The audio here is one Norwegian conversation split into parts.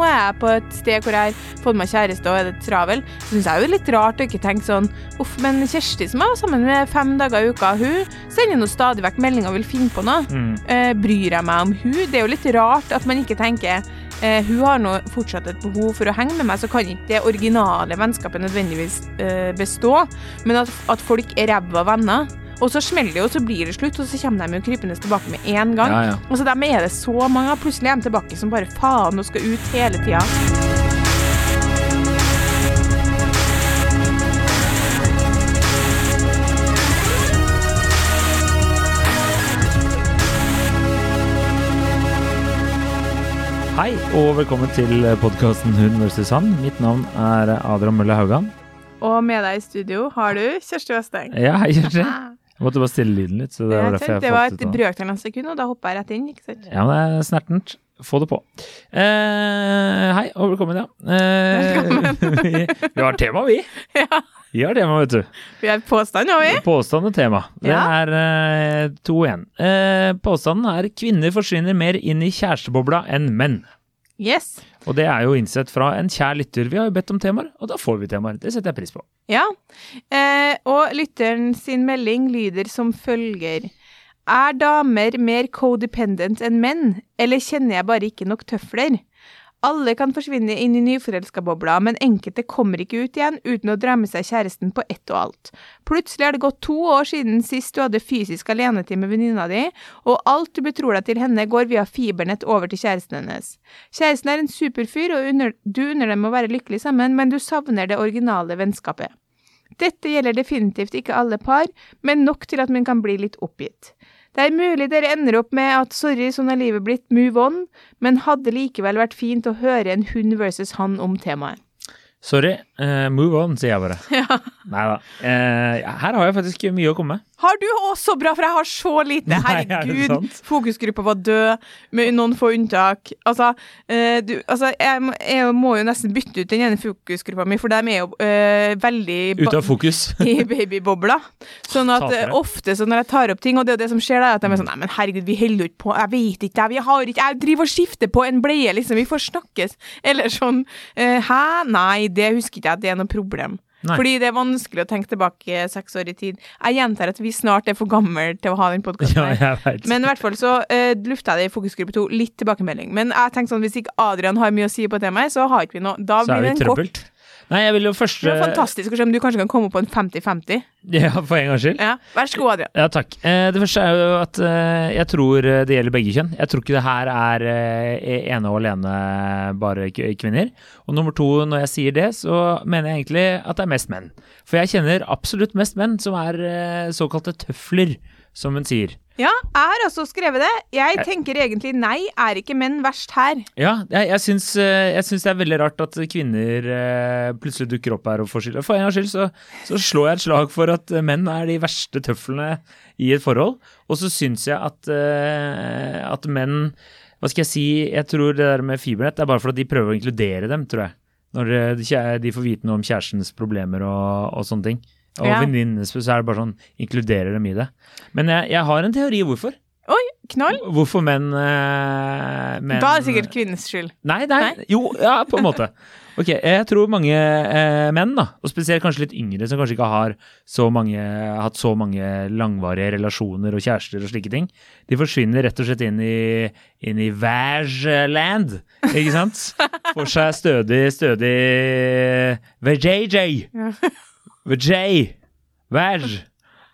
nå er jeg på et sted hvor jeg har fått meg kjæreste og er det travel, så syns jeg jo litt rart å ikke tenke sånn Uff, men Kjersti som jeg var sammen med fem dager i uka, hun sender nå stadig vekk meldinger og vil finne på noe. Mm. Eh, bryr jeg meg om hun? Det er jo litt rart at man ikke tenker eh, hun har nå fortsatt et behov for å henge med meg, så kan ikke det originale vennskapet nødvendigvis eh, bestå. Men at, at folk er ræva venner. Og så smeller det jo, så blir det slutt, og så kommer de jo krypende tilbake med en gang. Ja, ja. Og så dem er det så mange av. Plutselig er de tilbake som bare faen og skal ut hele tida. Hei, og velkommen til podkasten Hun versus han. Mitt navn er Adrian Mølle Haugan. Og med deg i studio har du Kjersti Westeng. Ja, hei, Kjersti. Jeg måtte bare stille lyden litt. så Det var tenkte det var et brøkdel av et sekund, og da hoppa jeg rett inn. ikke sant? Ja, men det er snertent. Få det på. Eh, hei, og velkommen, ja. Eh, vi, vi har tema, vi. Ja, Vi har tema, vet du. Vi har påstand, har vi? Påstand og tema. Det Ja. er eh, to igjen. Eh, påstanden er kvinner forsvinner mer inn i kjærestebobla enn menn. Yes. Og det er jo innsett fra en kjær lytter. Vi har jo bedt om temaer, og da får vi temaer. Det setter jeg pris på. Ja. Eh, og lytteren sin melding lyder som følger. Er damer mer codependent enn menn, eller kjenner jeg bare ikke nok tøfler? Alle kan forsvinne inn i nyforelska-bobla, men enkelte kommer ikke ut igjen uten å dra med seg kjæresten på ett og alt. Plutselig er det gått to år siden sist du hadde fysisk alenetid med venninna di, og alt du betror deg til henne går via fibernett over til kjæresten hennes. Kjæresten er en superfyr, og under, du unner dem å være lykkelig sammen, men du savner det originale vennskapet. Dette gjelder definitivt ikke alle par, men nok til at man kan bli litt oppgitt. Det er mulig dere ender opp med at sorry, sånn er livet blitt, move on, men hadde likevel vært fint å høre en hund versus han om temaet. Sorry. Eh, move on, sier jeg bare. Ja. Nei da. Uh, her har jeg faktisk mye å komme med. Har du også bra, for jeg har så lite. Er Herregud, fokusgruppa var død, med noen få unntak. Altså, uh, du, altså jeg, jeg må jo nesten bytte ut den ene fokusgruppa mi, for de er jo eh, veldig Ute av fokus. i babybobla. Sånn at eh, ofte så når jeg tar opp ting, og det er jo det som skjer da, at de er sånn Nei, men herregud, vi holder jo ikke på, jeg vet ikke, jeg, vi har ikke, jeg driver og skifter på en bleie, liksom, vi får snakkes. Eller sånn eh, Hæ? Nei, det husker ikke jeg at det er noe problem. Nei. Fordi det er vanskelig å tenke tilbake seks år i tid. Jeg gjentar at vi snart er for gamle til å ha den podkasten Ja. Men i hvert fall så uh, lufta jeg det i fokusgruppe to litt tilbakemelding. Men jeg tenkte sånn, hvis ikke Adrian har mye å si på temaet, så har ikke vi noe. Da Så blir det en kort. Nei, jeg vil jo først Det er fantastisk å se om du kanskje kan komme på en 50-50. Ja, for en gangs skyld. Ja, Vær så god, Adrian. Ja, takk. Eh, det første er jo at eh, jeg tror eh, det gjelder begge kjønn. Jeg tror ikke det her er ene og alene bare kvinner. Og nummer to, når jeg sier det, så mener jeg egentlig at det er mest menn. For jeg kjenner absolutt mest menn som er såkalte tøfler, som hun sier. Ja, jeg har også skrevet det. Jeg tenker egentlig nei, er ikke menn verst her? Ja, jeg, jeg, syns, eh, det er veldig rart at kvinner eh, plutselig dukker opp her og får skyld. For en gangs skyld så, så slår jeg et slag for at eh, menn er de verste tøflene i et forhold. Og så syns jeg at, at menn Hva skal jeg si? Jeg tror det der med fibernett er bare for at de prøver å inkludere dem, tror jeg. Når de får vite noe om kjærestens problemer og, og sånne ting. Og Ja. venninnene så er det bare sånn inkluderer dem i det. Men jeg, jeg har en teori hvorfor. Oi, knall. Hvorfor menn, eh, menn Da er det sikkert kvinnens skyld. Nei, nei, Nei? jo, ja, på en måte. Ok, jeg tror mange eh, menn, da, og spesielt kanskje litt yngre, som kanskje ikke har så mange, hatt så mange langvarige relasjoner og kjærester og slike ting, de forsvinner rett og slett inn i, inn i Vag-land, ikke sant? Får seg stødig, stødig VJJ. VJ. Vaj.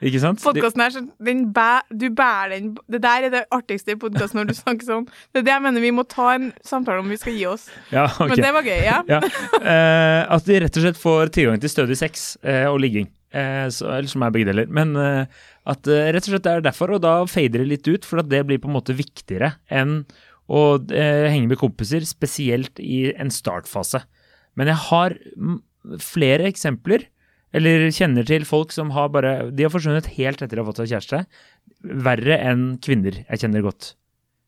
Ikke sant? Podkasten her, den bæ, du bærer den Det der er det artigste i podkasten når du snakker sånn. Det er det jeg mener vi må ta en samtale om vi skal gi oss. Ja, okay. Men det var gøy, ja. ja. eh, at de rett og slett får tilgang til stødig sex eh, og ligging. Eh, så, eller som er begge deler. Men eh, at eh, rett og slett det er derfor, og da fader det litt ut, for at det blir på en måte viktigere enn å eh, henge med kompiser, spesielt i en startfase. Men jeg har flere eksempler, eller kjenner til folk som har bare De har forsvunnet helt etter de har fått seg kjæreste. Verre enn kvinner jeg kjenner godt.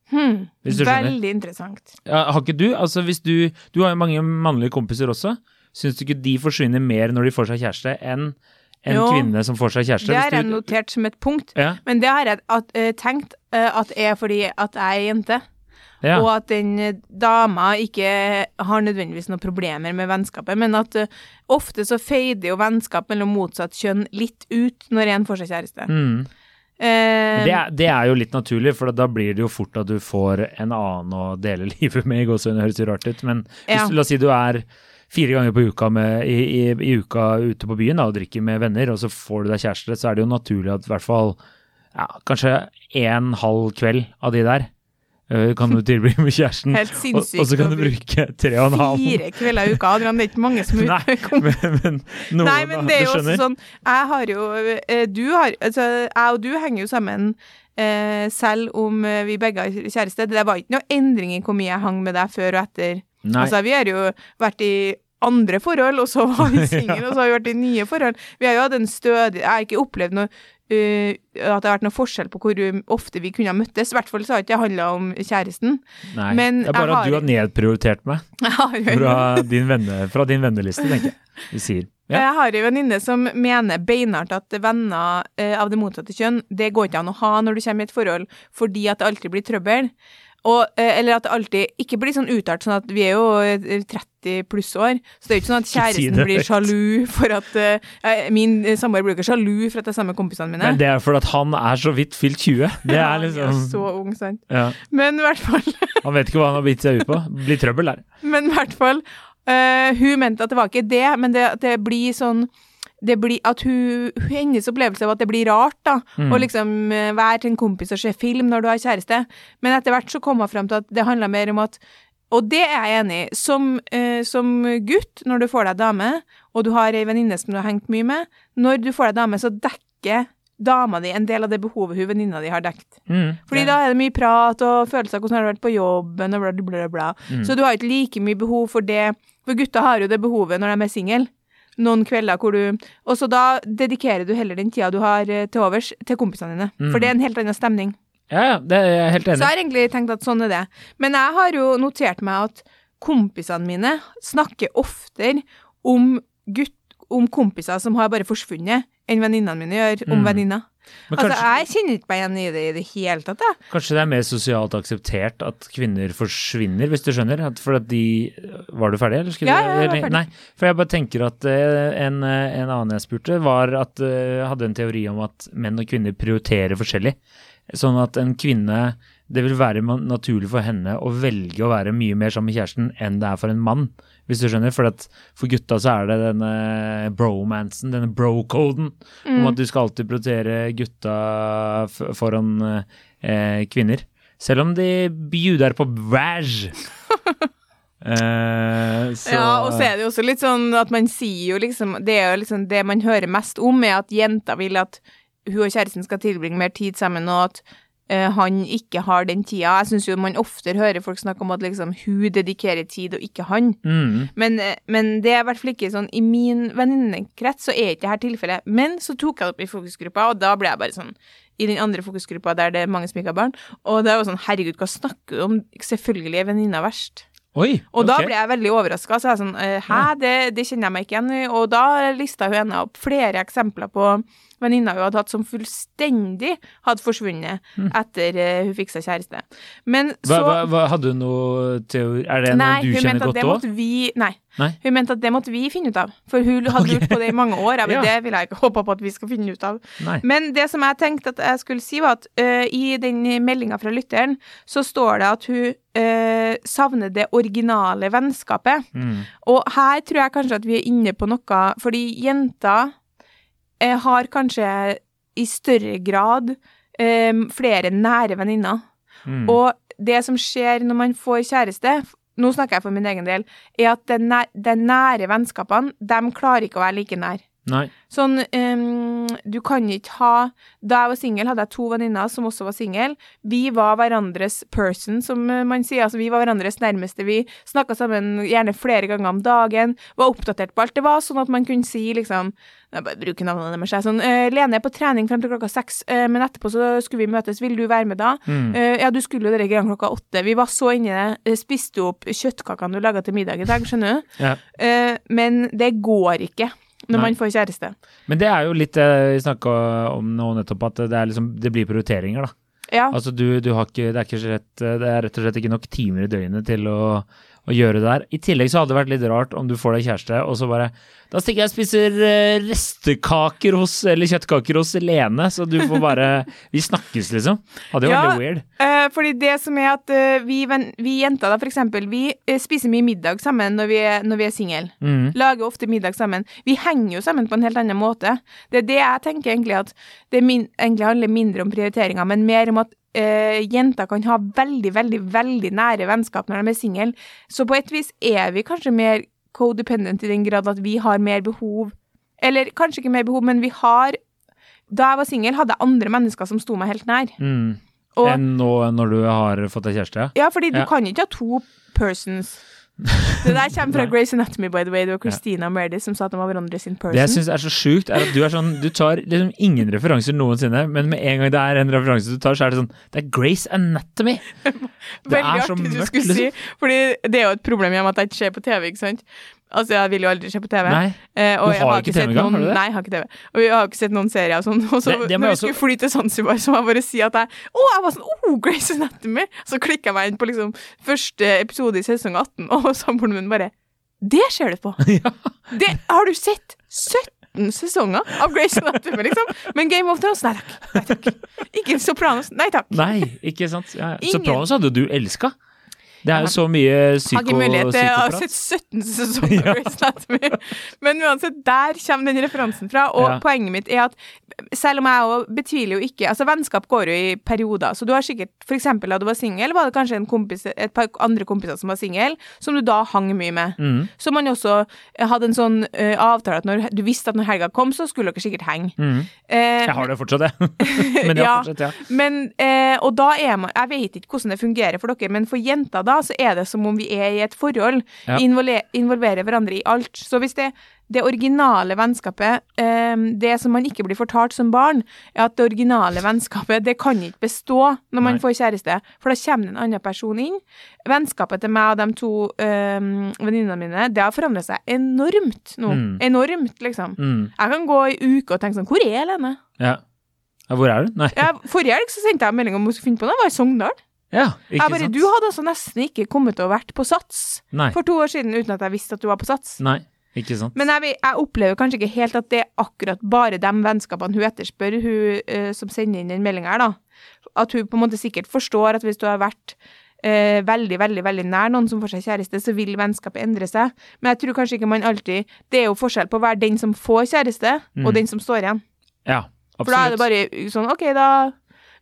Hmm. Veldig interessant. Ja, har ikke du? Altså hvis du Du har jo mange mannlige kompiser også. Syns du ikke de forsvinner mer når de får seg kjæreste, enn en Jo, kvinne som får seg kjæreste? Det har jeg notert som et punkt. Ja, Men det har jeg at, uh, tenkt uh, at er fordi at jeg er jente. Ja. og at den eh, dama ikke har nødvendigvis noen problemer med vennskapet, men at uh, ofte så feider jo vennskap mellom motsatt kjønn litt ut når en får seg kjæreste. Mm. Uh, Det, er- det er jo litt naturlig, for da blir det jo fort at du får en annen å dele livet med. i Det høres jo rart ut, men hvis, Ja. la oss si du er fire ganger på uka med, i, i, i uka ute på byen da, og drikker med venner, og så får du deg kjæreste, så er det jo naturlig at i hvert fall ja, kanskje en halv kveld av de der kan du tilbringe med kjæresten. Helt og, sinnssykt og så kan du bruke tre og en halv. Fire kvelder i uka, Adrian. Det er ikke mange som Nei, men, men noen, Nei, men det er jo også sånn Jeg har jo eh, Du har Altså, jeg og du henger jo sammen eh, selv om eh, vi begge har kjæreste. Det var ikke noe endring i hvor mye jeg hang med deg før og etter. Nei. Altså, vi har jo vært i andre forhold, og så var vi single, og så har vi vært i nye forhold. Vi har jo hatt en stødig Jeg har ikke opplevd noe eh, at det har vært noe forskjell på hvor ofte vi kunne ha møttes. I hvert fall så har ikke det handla om kjæresten. Nei. men det er bare at du har- nedprioritert meg fra din, venne, fra din venneliste, tenker jeg. Vi sier. Ja. Jeg har en venninne som mener beinhardt at venner eh, av det motsatte kjønn, det går ikke an å ha når du kommer i et forhold, fordi at det alltid blir trøbbel. Og, eh, eller at det alltid ikke blir sånn utart, sånn at vi er jo eh, 30 pluss år, så det er jo ikke sånn at kjæresten blir sjalu for at uh, Min eh, samboer blir ikke sjalu for at jeg er sammen med kompisene mine. Men det er fordi at han er så vidt fylt 20. Det Ja, er liksom så ung, sant. ja. Men i hvert fall Han vet ikke hva han har bitt seg ut på. Blir trøbbel der. Men i hvert fall Uh, Hun mente at det var ikke det, men det, at det blir sånn det blir at hun, Hennes opplevelse av at det blir rart, da. Mm. Å liksom eh, være til en kompis og se film når du har kjæreste. Men etter hvert så kom hun fram til at det handla mer om at Og det er jeg enig i. Som, eh, som gutt, når du får deg dame, og du har ei venninne som du har hengt mye med, når du får deg dame, så dekker dama di en del av det behovet hun venninna di har dekt. Mm. Fordi da er det mye prat og følelser av hvordan har du vært på jobben og bla, bla, bla, bla. Mm. Så du har ikke like mye behov for det. For gutta har jo det behovet når de er single. Noen kvelder hvor du Og så da dedikerer du heller den tida du har eh, til overs, til kompisene dine. Mm. For det er en helt annen stemning. Ja, ja, det er jeg helt enig. Så jeg har egentlig tenkt at sånn er det. Men jeg har jo notert meg at kompisene mine snakker oftere om gutt om kompiser som har bare forsvunnet, enn venninnene mine gjør om Mm. venninner. Altså, kanskje, jeg kjenner ikke meg igjen i det i det hele tatt, jeg. kanskje det er mer sosialt akseptert at kvinner forsvinner, hvis du skjønner? At for at de Var du ferdig, eller? Skulle Ja, ja, jeg var ferdig. Nei, for jeg bare tenker at eh, en, eh, en annen jeg spurte, var at jeg hadde en teori om at menn og kvinner prioriterer forskjellig. Sånn at en kvinne Det vil være naturlig for henne å velge å være mye mer sammen med kjæresten enn det er for en mann, hvis du skjønner. For, at for gutta så er det denne bromansen, denne bro-koden, Mm. om at du skal alltid prioritere gutta foran eh, kvinner. Selv om de bjuder på ræsj. Eh, så Ja, og så er det jo også litt sånn at man sier jo liksom Det er jo liksom det man hører mest om, er at jenta vil at hun og kjæresten skal tilbringe mer tid sammen, og at han ikke har den tida. Jeg syns jo man oftere hører folk snakke om at liksom hun dedikerer tid, og ikke han. mm, Men, eh, men det er i hvert fall ikke sånn I min venninnekrets så er ikke det her tilfellet. Men så tok jeg det opp i fokusgruppa, og da ble jeg bare sånn I den andre fokusgruppa der det er mange som ikke har barn, og det var sånn Herregud, hva snakker du om? Selvfølgelig er venninna verst. Oi! Og da ble jeg veldig overraska. Så jeg sånn eh, Hæ, det, det kjenner jeg meg ikke igjen i. Og da lista hun henne opp flere eksempler på venninner hun hadde hatt som fullstendig hadde forsvunnet etter eh, hun fikk seg kjæreste. Men Mm. så hva, hva, Hadde hun noe teori Er det noe du kjenner godt det òg? Nei. Nei? Hun mente at det måtte vi finne ut av. For hun hadde lurt på det i mange år. Jeg, Ja. Det vil jeg ikke håpe på at vi skal finne ut av. Nei. Men det som jeg tenkte at jeg skulle si, var at uh, i den meldinga fra lytteren, så står det at hun eh, savner det originale vennskapet. Mm. Og her tror jeg kanskje at vi er inne på noe, fordi jenter har kanskje i større grad eh, flere nære venninner. Mm. Og det som skjer når man får kjæreste, nå snakker jeg for min egen del, er at de nære vennskapene, de klarer ikke å være like nær. Nei. Sånn, um, du kan ikke ha Da jeg var singel, hadde jeg to venninner som også var single. Vi var hverandres person, som man sier. Altså, vi var hverandres nærmeste. Vi snakka sammen gjerne flere ganger om dagen. Var oppdatert på alt. Det var sånn at man kunne si liksom Jeg bare bruker navnene deres. Sånn, uh, Lene er på trening frem til klokka seks, uh, men etterpå så skulle vi møtes. Vil du være med da? Mm. Uh, ja, du skulle jo dere greiene klokka åtte. Vi var så inni det. Spiste opp kjøttkakene du laga til middag i dag, skjønner du? Ja. Men det går ikke når Nei. man får kjæreste. Men det er jo litt det vi snakka om nå nettopp, at det, er liksom, det blir prioriteringer, da. Ja. Altså du, du har ikke, det, er ikke rett, det er rett og slett ikke nok timer i døgnet til å, å gjøre det der. I tillegg så hadde det vært litt rart om du får deg kjæreste, og så bare Da stikker jeg og spiser eh, restekaker hos, eller kjøttkaker hos Lene, så du får bare Vi snakkes, liksom. Hadde jo Ja. vært weird. Uh, fordi det som er at uh, vi, vi jenter, da, for eksempel, vi uh, spiser mye middag sammen når vi er, når vi er single. Mm. Lager ofte middag sammen. Vi henger jo sammen på en helt annen måte. Det er det jeg tenker egentlig at det min, egentlig handler mindre om prioriteringer, men mer om at eh, jenter kan ha veldig, veldig, veldig nære vennskap når de er single. Så på et vis er vi kanskje mer codependent i den grad at vi har mer behov Eller kanskje ikke mer behov, men vi har Da jeg var singel, hadde jeg andre mennesker som sto meg helt nær. Mm. Og, Enn nå når du har fått deg kjæreste? ja, fordi du Ja. kan ikke ha to persons. Det der kommer fra Grace Anatomy, by the way. Det var Christina Meredith som sa at de var hverandre sin person. Det jeg syns er så sjukt, er at du er sånn Du tar liksom ingen referanser noensinne, men med en gang det er en referanse du tar, så er det sånn Det er Grace Anatomy! Det Veldig er så artig du skulle liksom. si, fordi det er jo et problem hjemme at jeg ikke ser på TV, ikke sant? Altså, jeg vil jo aldri se på TV. Nei. Eh, Du har jo ikke TV-gang, har du det? Nei, jeg har ikke TV. Og vi har ikke sett noen serier og sånn. Og så når vi vi skulle fly til Zanzibar, så må jeg bare si at jeg Å, jeg var sånn Oh, Grace Anatomy! Så klikka jeg meg inn på liksom første episode i sesong 18, og samboeren min bare Det ser du på! Ja. Det har du sett! 17 sesonger av Grace Anatomy, liksom. Men Game of Thrones, nei takk. Nei takk. Ikke Sopranos, nei takk. Nei, ikke sant? Ja. ja. Sopranos hadde jo du elska. Det er jo så mye Har ikke mulighet til å ha sett 17 sesonger av Grey's Anatomy. Men uansett, der kommer den referansen fra. Og Ja. poenget mitt er at selv om jeg òg betviler jo ikke Altså, vennskap går jo i perioder. Så du har sikkert For eksempel da du var singel, var det kanskje en kompis, et par andre kompiser som var singel, som du da hang mye med. Mm, Så man også hadde en sånn uh, avtale at når du visste at når helga kom, så skulle dere sikkert henge. mm. Uh, Jeg har det fortsatt, jeg. men ja, Ja. fortsatt, ja. men, uh, og da er man Jeg vet ikke hvordan det fungerer for dere, men for jenter da, så er det som om vi er i et forhold. Ja. Vi involver, involverer hverandre i alt. Så hvis det, det originale vennskapet, eh, det som man ikke blir fortalt som barn, er at det originale vennskapet, det kan ikke bestå når man Nei. får kjæreste, for da kommer en annen person inn. Vennskapet til meg og de to um, venninnene mine, det har forandret seg enormt nå. Mm. Enormt, liksom. Mm, Jeg kan gå i uke og tenke sånn, hvor er Lene? ja. ja. Hvor er du? Nei. Ja, forrige helg så sendte jeg melding om hun skulle finne på noe, jeg var i Sogndal. Ja, ikke Jeg bare, sant? Du hadde altså nesten ikke kommet og vært på Sats Nei. for to år siden uten at jeg visste at du var på Sats. Nei, ikke sant. Men jeg, jeg opplever kanskje ikke helt at det er akkurat bare de vennskapene hun etterspør, hun uh, som sender inn den meldinga her, da. At hun på en måte sikkert forstår at hvis du har vært uh, veldig, veldig veldig nær noen som får seg kjæreste, så vil vennskapet endre seg. Men jeg tror kanskje ikke man alltid Det er jo forskjell på å være den som får kjæreste, og Mm. den som står igjen. Ja, absolutt. For da er det bare sånn OK, da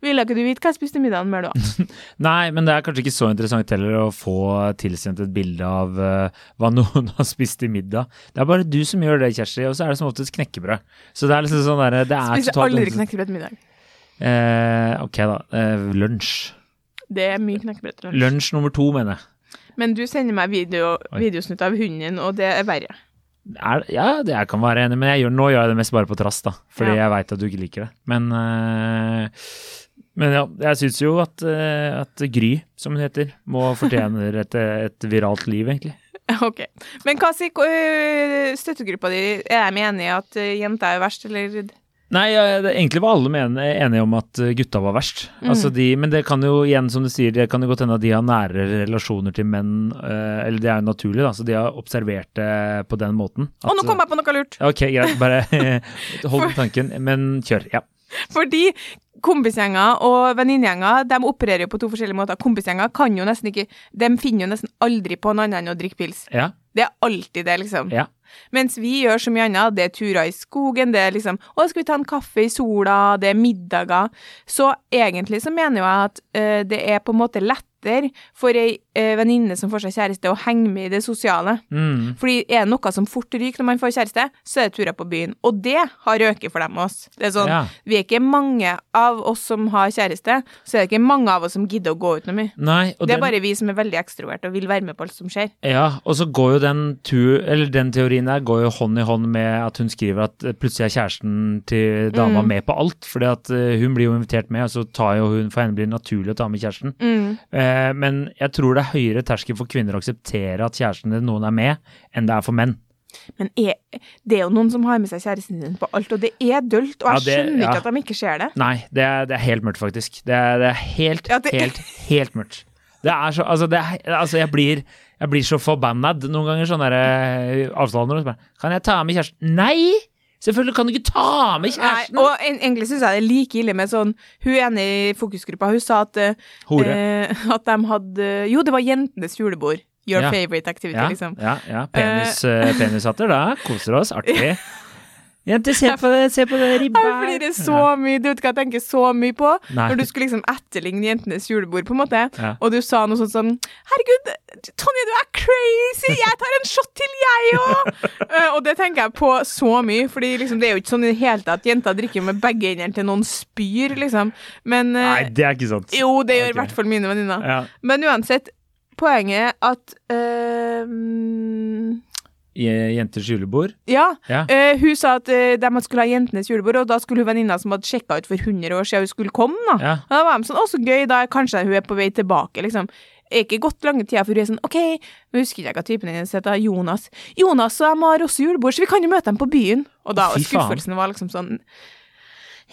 ville ikke du vite hva jeg spiste middagen med, da. Nei, men det er kanskje ikke så interessant heller å få tilsendt et bilde av uh, hva noen har spist i middag. Det er bare du som gjør det, Kjersti, og så er det som oftest knekkebrød. Så det er liksom sånn derre er Spiser totalt aldri knekkebrød til middag. Eh, ok, da. Eh, lunsj. Det er mye knekkebrød til lunsj. Lunsj nummer to, mener jeg. Men du sender meg video, videosnutt av hunden, og det er verre. Er, ja, det jeg kan være enig, men jeg gjør, nå gjør jeg det mest bare på trass, da. Fordi Ja. jeg veit at du ikke liker det. Men, eh, men ja, jeg syns jo at, eh, at Gry, som hun heter, må fortjener et, et viralt liv, egentlig. Ok. Men hva sier støttegruppa di? Er de enige i at jenta er verst, eller? Nei, det, egentlig var alle enige om at gutta var verst. Mm. Altså de, men det kan jo igjen, som du sier, det kan jo godt hende at de har nære relasjoner til menn, eller det er jo naturlig, da, så de har observert det på den måten. Å, nå kom jeg på noe lurt! Ok, greit, bare hold tanken, men kjør. Ja. Fordi kompisgjenger og venninnegjenger de opererer jo på to forskjellige måter. Kompisgjenger kan jo nesten ikke De finner jo nesten aldri på noe annet enn å drikke pils. Ja. Det er alltid det, liksom. Ja. Mens vi gjør så mye annet. Det er turer i skogen, det er liksom Å, skal vi ta en kaffe i sola? Det er middager. Så egentlig så mener jo jeg at uh, det er på en måte lettere for ei uh, venninne som får seg kjæreste, å henge med i det sosiale. Mm. Fordi er det noe som fort ryker når man får kjæreste, så er det turer på byen. Og det har røket for dem og oss. Det er sånn, Ja. Vi er ikke mange av oss som har kjæreste, så er det ikke mange av oss som gidder å gå ut noe mye. Nei, Det er den, bare vi som er veldig ekstrovert og vil være med på alt som skjer. ja, og så går jo den, tur, eller den teorien der går jo hånd i hånd med at hun skriver at eh, plutselig er kjæresten til dama Mm. med på alt. fordi at eh, hun blir jo invitert med, og så tar jo hun, for henne blir det naturlig å ta med kjæresten. Mm. Eh, men jeg tror det er høyere terskel for kvinner å akseptere at kjæresten til noen er med, enn det er for menn. Men er, det er jo noen som har med seg kjæresten sin på alt, og det er dølt, og jeg Ja, det- skjønner ja. ikke at de ikke ser det. Nei, det er, det er helt mørkt, faktisk. Det er, det er helt, Ja, helt, helt mørkt. Det er så Altså, det altså jeg, blir, jeg blir så forbanna noen ganger, sånne der, eh, avstander. så bare, Kan jeg ta med kjæresten? Nei! Selvfølgelig kan du ikke ta med Nei, kjæresten! og egentlig syns jeg det er like ille med sånn Hun ene i fokusgruppa, hun sa at, eh, Hore. eh, at de hadde Jo, det var jentenes julebord. Your Ja. favorite activity, ja, liksom. ja, ja. Penis, uh, penishatter, da. Koser oss. Artig. Jenter, se på, se på det ribba her. Blir det så mye, du vet hva jeg tenker så mye på? Nei. Når du skulle liksom etterligne jentenes julebord, på en måte, Ja. og du sa noe sånt sånn Herregud, Tonje, du er crazy! Jeg tar en shot til, jeg òg! og det tenker jeg på så mye, Fordi liksom, det er jo ikke sånn i det hele tatt. Jenter drikker med begge hendene til noen spyr, liksom. Men eh, Nei, det er ikke sant. Jo, det gjør i okay. hvert fall mine venninner. Ja. Men uansett, poenget er at eh, Je- Jenters julebord. Ja. Ja. Uh, hun sa at uh, de skulle ha jentenes julebord, og da skulle hun venninna som hadde sjekka ut for 100 år siden hun skulle komme, da. Ja. Og da var de sånn, å så gøy, da kanskje hun er på vei tilbake, liksom. Er ikke gått lange tida før hun er sånn, ok, nå husker ikke hva typen hennes heter, Jonas. Jonas og de har også julebord, så vi kan jo møte dem på byen. Og da og skuffelsen var liksom sånn,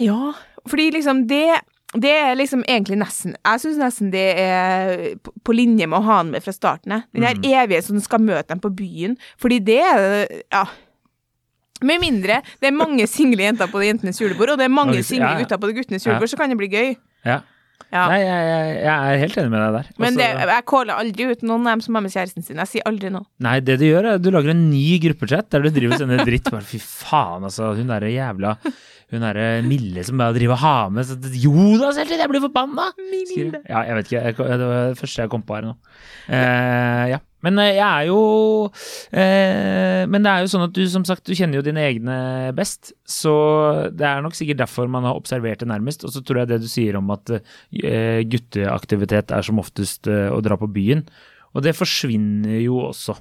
ja, fordi liksom det, det er liksom egentlig nesten, jeg synes nesten det er på, linje med å ha han med fra starten, av. Den der Mm. evige som skal møte dem på byen, fordi det er, ja, med mindre det er mange single jenter på det jentenes julebord, og det er mange single gutter på det guttenes julebord, så kan det bli gøy. ja. Ja. Nei, jeg, jeg, jeg er helt enig med deg der. Men det, Altså- jeg caller aldri ut noen av dem som er med kjæresten sin. Jeg sier aldri noe. Nei, det du gjør, er at du lager en ny gruppechat der du driver og sender dritt. Bare fy faen, altså. Hun derre jævla Hun derre Mille som bare driver og har med så, Jonas hele tiden! Jeg blir forbanna! Ja, jeg vet ikke. Jeg, det var det første jeg kom på her nå. Eh, ja. Men eh, jeg er jo eh, Men det er jo sånn at du som sagt, du kjenner jo dine egne best. Så det er nok sikkert derfor man har observert det nærmest. Og så tror jeg det du sier om at eh, gutteaktivitet er som oftest eh, å dra på byen. Og det forsvinner jo også.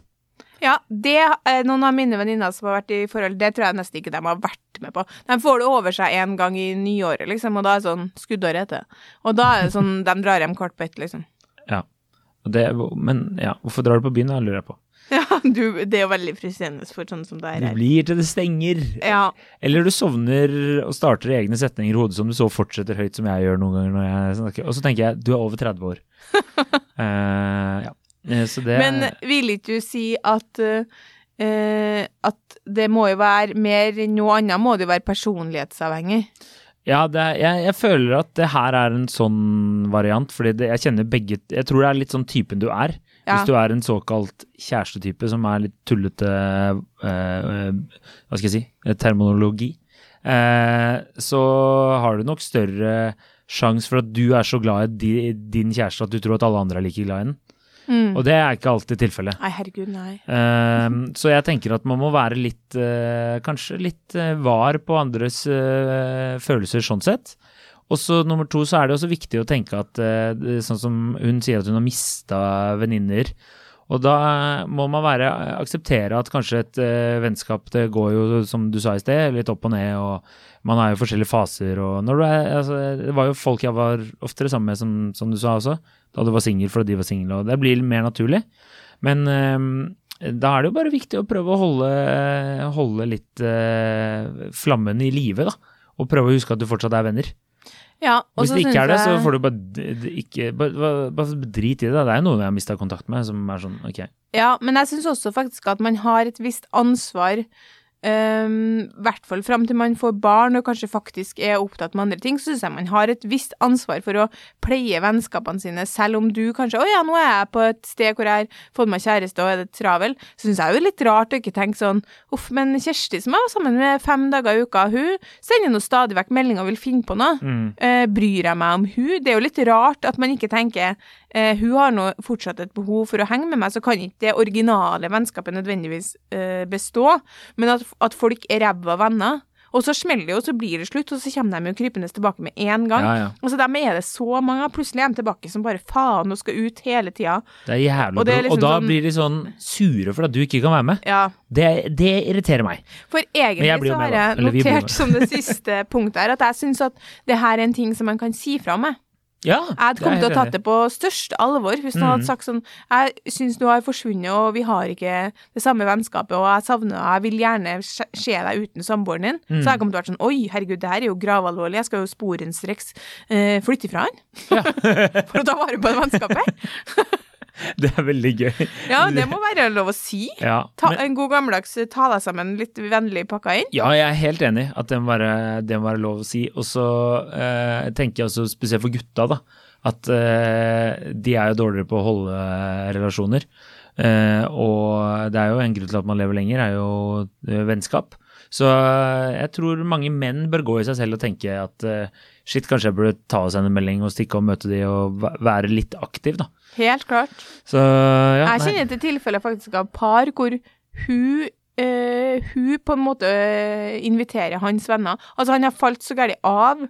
Ja, det er noen av mine venninner som har vært i forhold, det tror jeg nesten ikke de har vært med på. De får det over seg en gang i nyåret, liksom, og da er det sånn skuddåret etter. Og da er det sånn, de drar hjem kvart på ett, liksom. Det, men ja, hvorfor drar du på byen, da, lurer jeg på. Ja, du, det er jo veldig frustrerende for sånn som deg Du her. blir til det stenger. Ja, Eller du sovner og starter egne setninger i hodet som du så fortsetter høyt, som jeg gjør noen ganger når jeg snakker. Og så tenker jeg, du er over 30 år. uh, ja. Eh, Så det men vil ikke du si at uh, at det må jo være mer enn noe annet, må det jo være personlighetsavhengig? Ja, det er, jeg, jeg føler at det her er en sånn variant, fordi det, jeg kjenner begge Jeg tror det er litt sånn typen du er. Ja. Hvis du er en såkalt kjærestetype som er litt tullete eh, eh, Hva skal jeg si eh, terminologi, eh, så har du nok større sjanse for at du er så glad i di, din kjæreste at du tror at alle andre er like glad i den. Mm. Og det er ikke alltid tilfellet. Nei, herregud, nei. Uh, så jeg tenker at man må være litt uh, Kanskje litt eh, var på andres uh, følelser sånn sett. Og så nummer to så er det også viktig å tenke at sånn som hun sier at hun har mista venninner. Og da må man være, akseptere at kanskje et eh, vennskap det går jo, som du sa i sted, litt opp og ned, og man er jo forskjellige faser. Og når du er, altså, det var jo folk jeg var oftere sammen med, som, som du sa også, da du var singel fordi de var single, og det blir mer naturlig. Men eh, da er det jo bare viktig å prøve å holde, holde litt eh, flammen i live, da. Og prøve å huske at du fortsatt er venner. Ja, og Hvis det ikke er det, så får du bare, ikke, bare, bare, drit i det. Det er noen jeg har mista kontakt med, som er sånn ok. Ja, men jeg syns også faktisk at man har et visst ansvar, ehm, i hvert fall fram til man får barn og kanskje faktisk er opptatt med andre ting, så syns jeg man har et visst ansvar for å pleie vennskapene sine, selv om du kanskje Å ja, nå er jeg på et sted hvor jeg har fått meg kjæreste og er det travel. Så syns jeg jo det litt rart å ikke tenke sånn Uff, men Kjersti som jeg var sammen med fem dager i uka, hun sender nå stadig vekk meldinger og vil finne på noe. Mm. Uh, bryr jeg meg om hun? Det er jo litt rart at man ikke tenker eh, hun har nå fortsatt et behov for å henge med meg, så kan ikke det originale vennskapet nødvendigvis eh, bestå, men at, at folk er ræva venner. Og så smeller det jo, så blir det slutt, og så kommer de jo krypende tilbake med en gang. Ja, ja. Og så dem er det så mange, plutselig er de tilbake som bare faen og skal ut hele tida. Det er jævlig Og er liksom og da sånn- blir de sånn sure for at du ikke kan være med. Ja. Det, det irriterer meg. For egentlig så har jeg notert som det siste punktet her, at jeg syns at det her er en ting som man kan si fra med. Jeg hadde kommet til å tatt det på største alvor hvis noen mm. hadde sagt sånn Jeg syns du har forsvunnet, og vi har ikke det samme vennskapet, og jeg savner deg, jeg vil gjerne se deg uten samboeren din. Mm. Så jeg kommet til å vært sånn Oi, herregud, det her er jo gravalvorlig, jeg skal jo sporenstreks eh, flytte ifra han. Ja. For å ta vare på det vennskapet. Det er veldig gøy. Ja, det må være lov å si. Ja, Ta, men, en god gammeldags eh, ta deg sammen, litt vennlig pakka inn. ja, jeg er helt enig at det må være, det må være lov å si. Og så eh, tenker jeg også spesielt for gutta, da, at eh, de er jo dårligere på å holde relasjoner. Eh, og det er jo en grunn til at man lever lenger, er jo eh, vennskap. Så eh, jeg tror mange menn bør gå i seg selv og tenke at eh, shit, kanskje jeg burde ta og sende en melding og stikke og møte de og være litt aktiv, da. Helt klart. Så ja, Jeg kjenner til tilfeller faktisk av par hvor hun Uh, hun på en måte uh, inviterer hans venner. Altså, han har falt så galt av.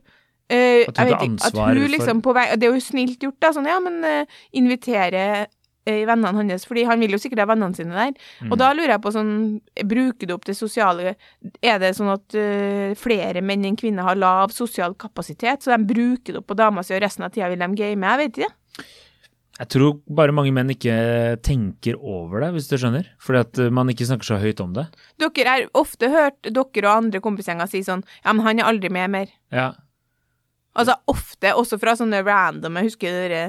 Uh, At hun tar vet at ansvar hun liksom på vei Det er jo snilt gjort, da. Sånn, ja, men uh, invitere eh, vennene hans, fordi han vil jo sikkert ha vennene sine der. Mm. Og da lurer jeg på sånn Bruker du opp det sosiale Er det sånn at uh, flere menn enn kvinner har lav sosial kapasitet, så de bruker det opp på dama si, og resten av tida vil de game? Jeg vet ikke. Jeg tror bare mange menn ikke tenker over det, hvis du skjønner. Fordi at eh, man ikke snakker så høyt om det. Dere har ofte hørt dere og andre kompisgjenger si sånn Ja, men han er aldri med mer. Ja, Altså ofte, også fra sånne random Jeg husker dere,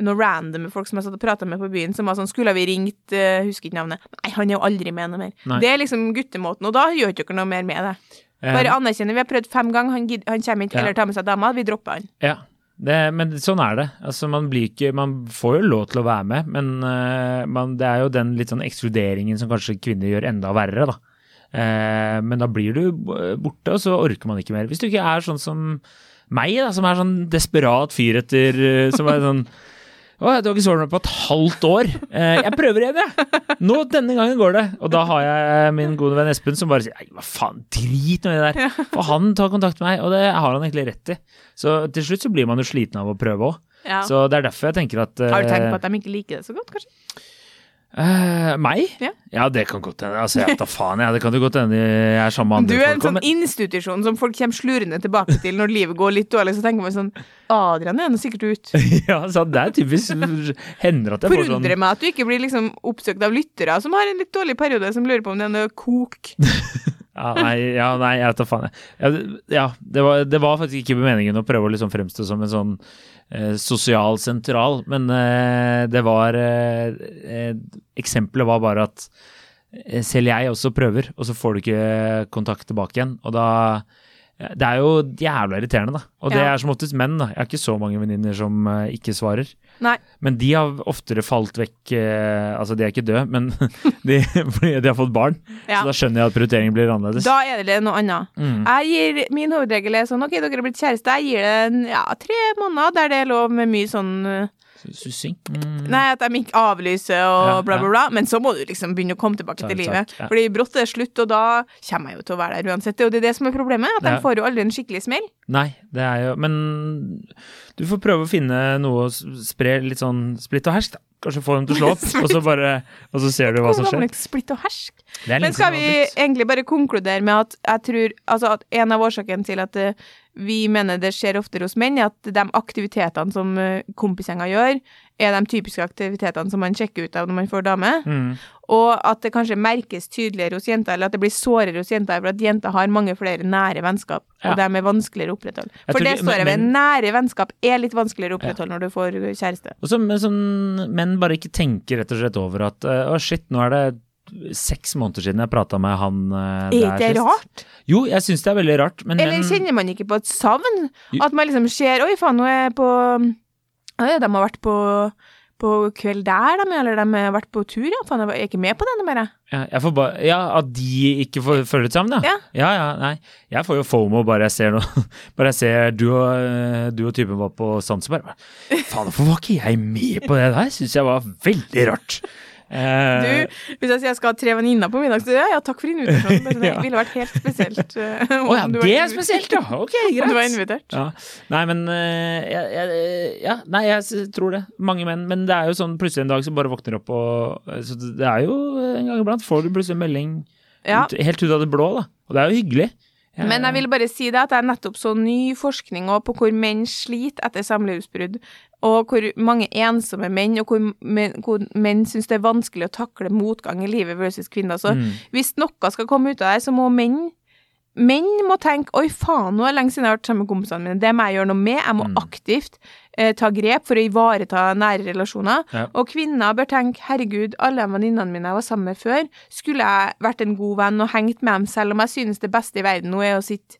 noen random folk som jeg satt og prata med på byen, som var sånn Skulle vi ringt uh, Husker ikke navnet. Nei, han er jo aldri med noe mer. Nei. Det er liksom guttemåten, og da gjør ikke dere noe mer med det. Eh, Bare anerkjenne. Vi har prøvd fem ganger, han, han kommer ikke, Ja. eller tar med seg dama. Vi dropper han. ja. Det, men sånn er det. Altså, man, blir ikke, man får jo lov til å være med, men uh, man, det er jo den litt sånn ekskluderingen som kanskje kvinner gjør enda verre, da. Uh, men da blir du borte, og så orker man ikke mer. Hvis du ikke er sånn som meg, da, som er sånn desperat fyr etter eh, Som er sånn å, du har ikke sovet meg på et halvt år. Eh, jeg prøver igjen, jeg. Nå, denne gangen går det. Og da har jeg min gode venn Espen som bare sier Nei, hva faen, drit nå i det der. For han tar kontakt med meg, og det har han egentlig rett i. Så til slutt så blir man jo sliten av å prøve òg. Ja. Så det er derfor jeg tenker at Har du tenkt eh, på at de ikke liker det så godt, kanskje? Eh, Meg? Ja. det kan godt hende. Altså, jeg tar faen, jeg. Det kan jo godt hende jeg er sammen med andre folk. Du er en folk sånn men- institusjon som folk kommer slurende tilbake til når livet går litt dårlig, så tenker man sånn Adrian er nå sikkert ut. Ja, så det er typisk Hender at jeg får sånn Forundrer meg at du ikke blir liksom oppsøkt av lyttere som har en litt dårlig periode, som lurer på om det er noe kok. Ja, nei, ja, nei, jeg vet da faen. Ja, det- var, det var faktisk ikke meningen å prøve å liksom fremstå som en sånn eh, sosial sentral, men eh, det var eh, eh, Eksempelet var bare at eh, selv jeg også prøver, og så får du ikke kontakt tilbake igjen. Og da Det er jo jævla irriterende, da. Og det Ja. er som oftest menn, da. Jeg har ikke så mange venninner som eh, ikke svarer. Nei. Men de har oftere falt vekk eh, Altså, de er ikke døde, men de, fordi de har fått barn. Ja. Så da skjønner jeg at prioriteringen blir annerledes. Da er det noe annet. Mm. Jeg gir, Min hovedregel er sånn OK, dere har blitt kjæreste. Jeg gir det en, ja, tre måneder der det er lov med mye sånn uh, Sussing? Mm. Nei, at de ikke avlyser og Ja, bla, bla, bla. Men så må du liksom begynne å komme tilbake til livet. Takk, ja. Fordi brått er det slutt, og da kommer jeg jo til å være der uansett. Og det er det som er problemet. At de Ja. får jo aldri en skikkelig smell. Nei, det er jo Men du får prøve å finne noe å spre litt sånn splitt og hersk, da. Kanskje få dem til å slå opp, og så bare Og så ser du hva som skjer. Splitt og hersk. Er Men skal vi har blitt. egentlig bare konkludere med at jeg tror Altså at en av årsakene til at eh, vi mener det skjer oftere hos menn, er at de aktivitetene som uh, kompisgjenger gjør, er de typiske aktivitetene som man sjekker ut av når man får dame. Mm. Og at det kanskje merkes tydeligere hos jenter, eller at det blir sårere hos jenter, for at jenter har mange flere nære vennskap, Ja. og de er vanskeligere å opprettholde. Jeg For det står jeg ved. Nære vennskap er litt vanskeligere å opprettholde når du får kjæreste. Og så men sånn menn bare ikke tenker rett og slett over at eh, å shit, nå er det seks måneder siden jeg prata med han eh, Er der ikke det rart? Jo, jeg syns det er veldig rart, men Eller kjenner man ikke på et savn? At man liksom ser Oi, faen, nå er jeg på Oi, de har vært på, på kveld der, de, eller de har vært på tur, ja. Faen, jeg er ikke med på den, bare. ja, jeg får bare, ja, at de ikke får følge sammen, ja. Ja. ja. Ja, nei. Jeg får jo fomo bare jeg ser noe Bare jeg ser du og, eh, du og typen var på Zanzibar. Faen, hvorfor var ikke jeg med på det der? Syns jeg var veldig rart. Eh, Du, hvis jeg sier jeg skal ha tre venninner på middag, så ja, ja, takk for invitasjonen. Det ville vært helt spesielt. eh, Å oh, ja, det er spesielt, ja. Ok, Om du var invitert. Ja. Nei, men eh, jeg, jeg, Ja, nei, jeg tror det. Mange menn. Men det er jo sånn plutselig en dag som bare våkner opp og Så det er jo en gang iblant får du plutselig en melding Ja. helt ut av det blå, da. Og det er jo hyggelig. Men jeg vil bare si det at jeg nettopp så ny forskning på hvor menn sliter etter samlivsbrudd, og hvor mange ensomme menn, og hvor menn, hvor menn syns det er vanskelig å takle motgang i livet versus kvinner. Så Mm. hvis noe skal komme ut av det, så må menn Menn må tenke 'oi, faen, nå er det lenge siden jeg har vært sammen med kompisene mine'. Det må jeg gjøre noe med. Jeg må Mm. aktivt eh, ta grep for å ivareta nære relasjoner. Ja. Og kvinner bør tenke 'herregud, alle venninnene mine jeg var sammen med før', skulle jeg vært en god venn og hengt med dem, selv om jeg synes det beste i verden nå er å sitte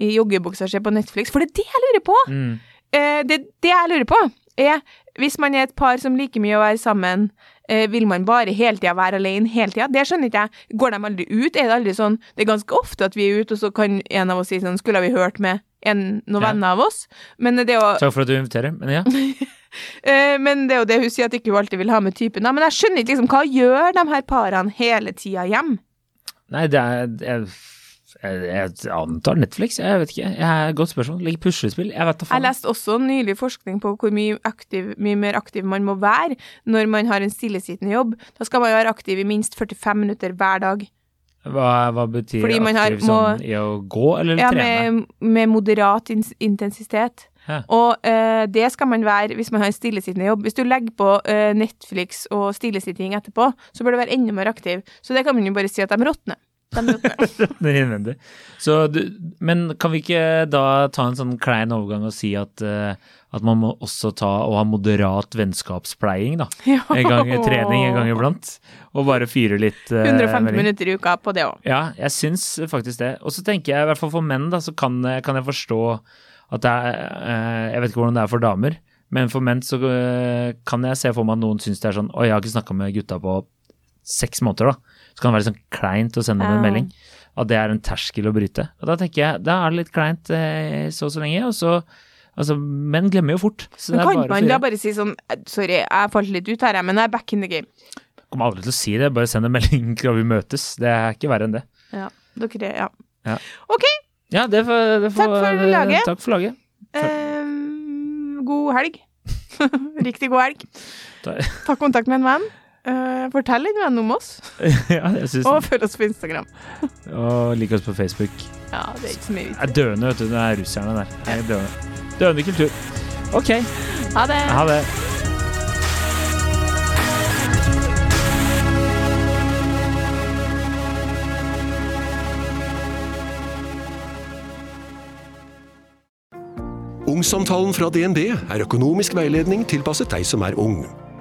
i joggebuksa og se på Netflix. For det er det jeg lurer på! Mm. Eh, det, det jeg lurer på, er hvis man er et par som liker mye å være sammen, eh, vil man bare hele tida være alene hele tida? Det skjønner ikke jeg. Går de aldri ut? Er det aldri sånn Det er ganske ofte at vi er ute, og så kan en av oss si sånn Skulle vi hørt med en, noen Ja. venner av oss? Men det å Takk for at du inviterer. Men ja. Eh, men det er jo det hun sier, at ikke hun alltid vil ha med typen. Men jeg skjønner ikke liksom, hva gjør de her parene hele tida hjem? Nei, det er jeg, jeg, jeg antar Netflix. Jeg vet ikke. Jeg Godt spørsmål. Ligger puslespill? Jeg vet da Jeg leste også nylig forskning på hvor mye, aktiv, mye mer aktiv man må være når man har en stillesittende jobb. Da skal man være aktiv i minst 45 minutter hver dag. Hva, hva betyr Fordi man har- aktiv sånn i å gå eller Ja, trene? med, med moderat intensitet. Ja. Og uh, det skal man være hvis man har en stillesittende jobb. Hvis du legger på uh, Netflix og stillesitting etterpå, så bør du være enda mer aktiv. Så det kan man jo bare si at de råtner. De råtner. Det er innvendig. Så du, men kan vi ikke da ta en sånn klein overgang og si at, eh, at man må også ta og ha moderat vennskapspleiing, da? En gang trening, en gang iblant. Og bare fyre litt eh, 150 melding. minutter i uka på det òg. Ja, jeg syns faktisk det. Og så tenker jeg, i hvert fall for menn, da, så kan, kan jeg forstå at det er eh, Jeg vet ikke hvordan det er for damer, men for menn så eh, kan jeg se for meg at noen syns det er sånn Oi, jeg har ikke snakka med gutta på seks måneder, da. Så kan det være sånn kleint å sende dem en melding. At det er en terskel å bryte. Og da tenker jeg, da er det litt kleint eh, så og så lenge. Og så Altså, menn glemmer jo fort. Så Men det kan man da bare si sånn eh, Sorry, jeg falt litt ut her, men jeg er back in the game. Kommer aldri til å si det, bare send en melding skal vi møtes. Det er ikke verre enn det. Ja, dere, ja. Ja. OK. Ja, det får, det får Takk for laget. Takk for laget. Eh, god helg. Riktig god helg. Ta kontakt med en venn. Eh, fortell en venn om oss, ja, jeg synes og følg oss på Instagram. Og lik oss på Facebook. Ja, det er ikke så mye Jeg vits. er døende, vet du. Det er russerne der. Jeg er døende. døende kultur. Ok, Ha det. ha det. Ungsamtalen fra DNB er økonomisk veiledning tilpasset deg som er ung.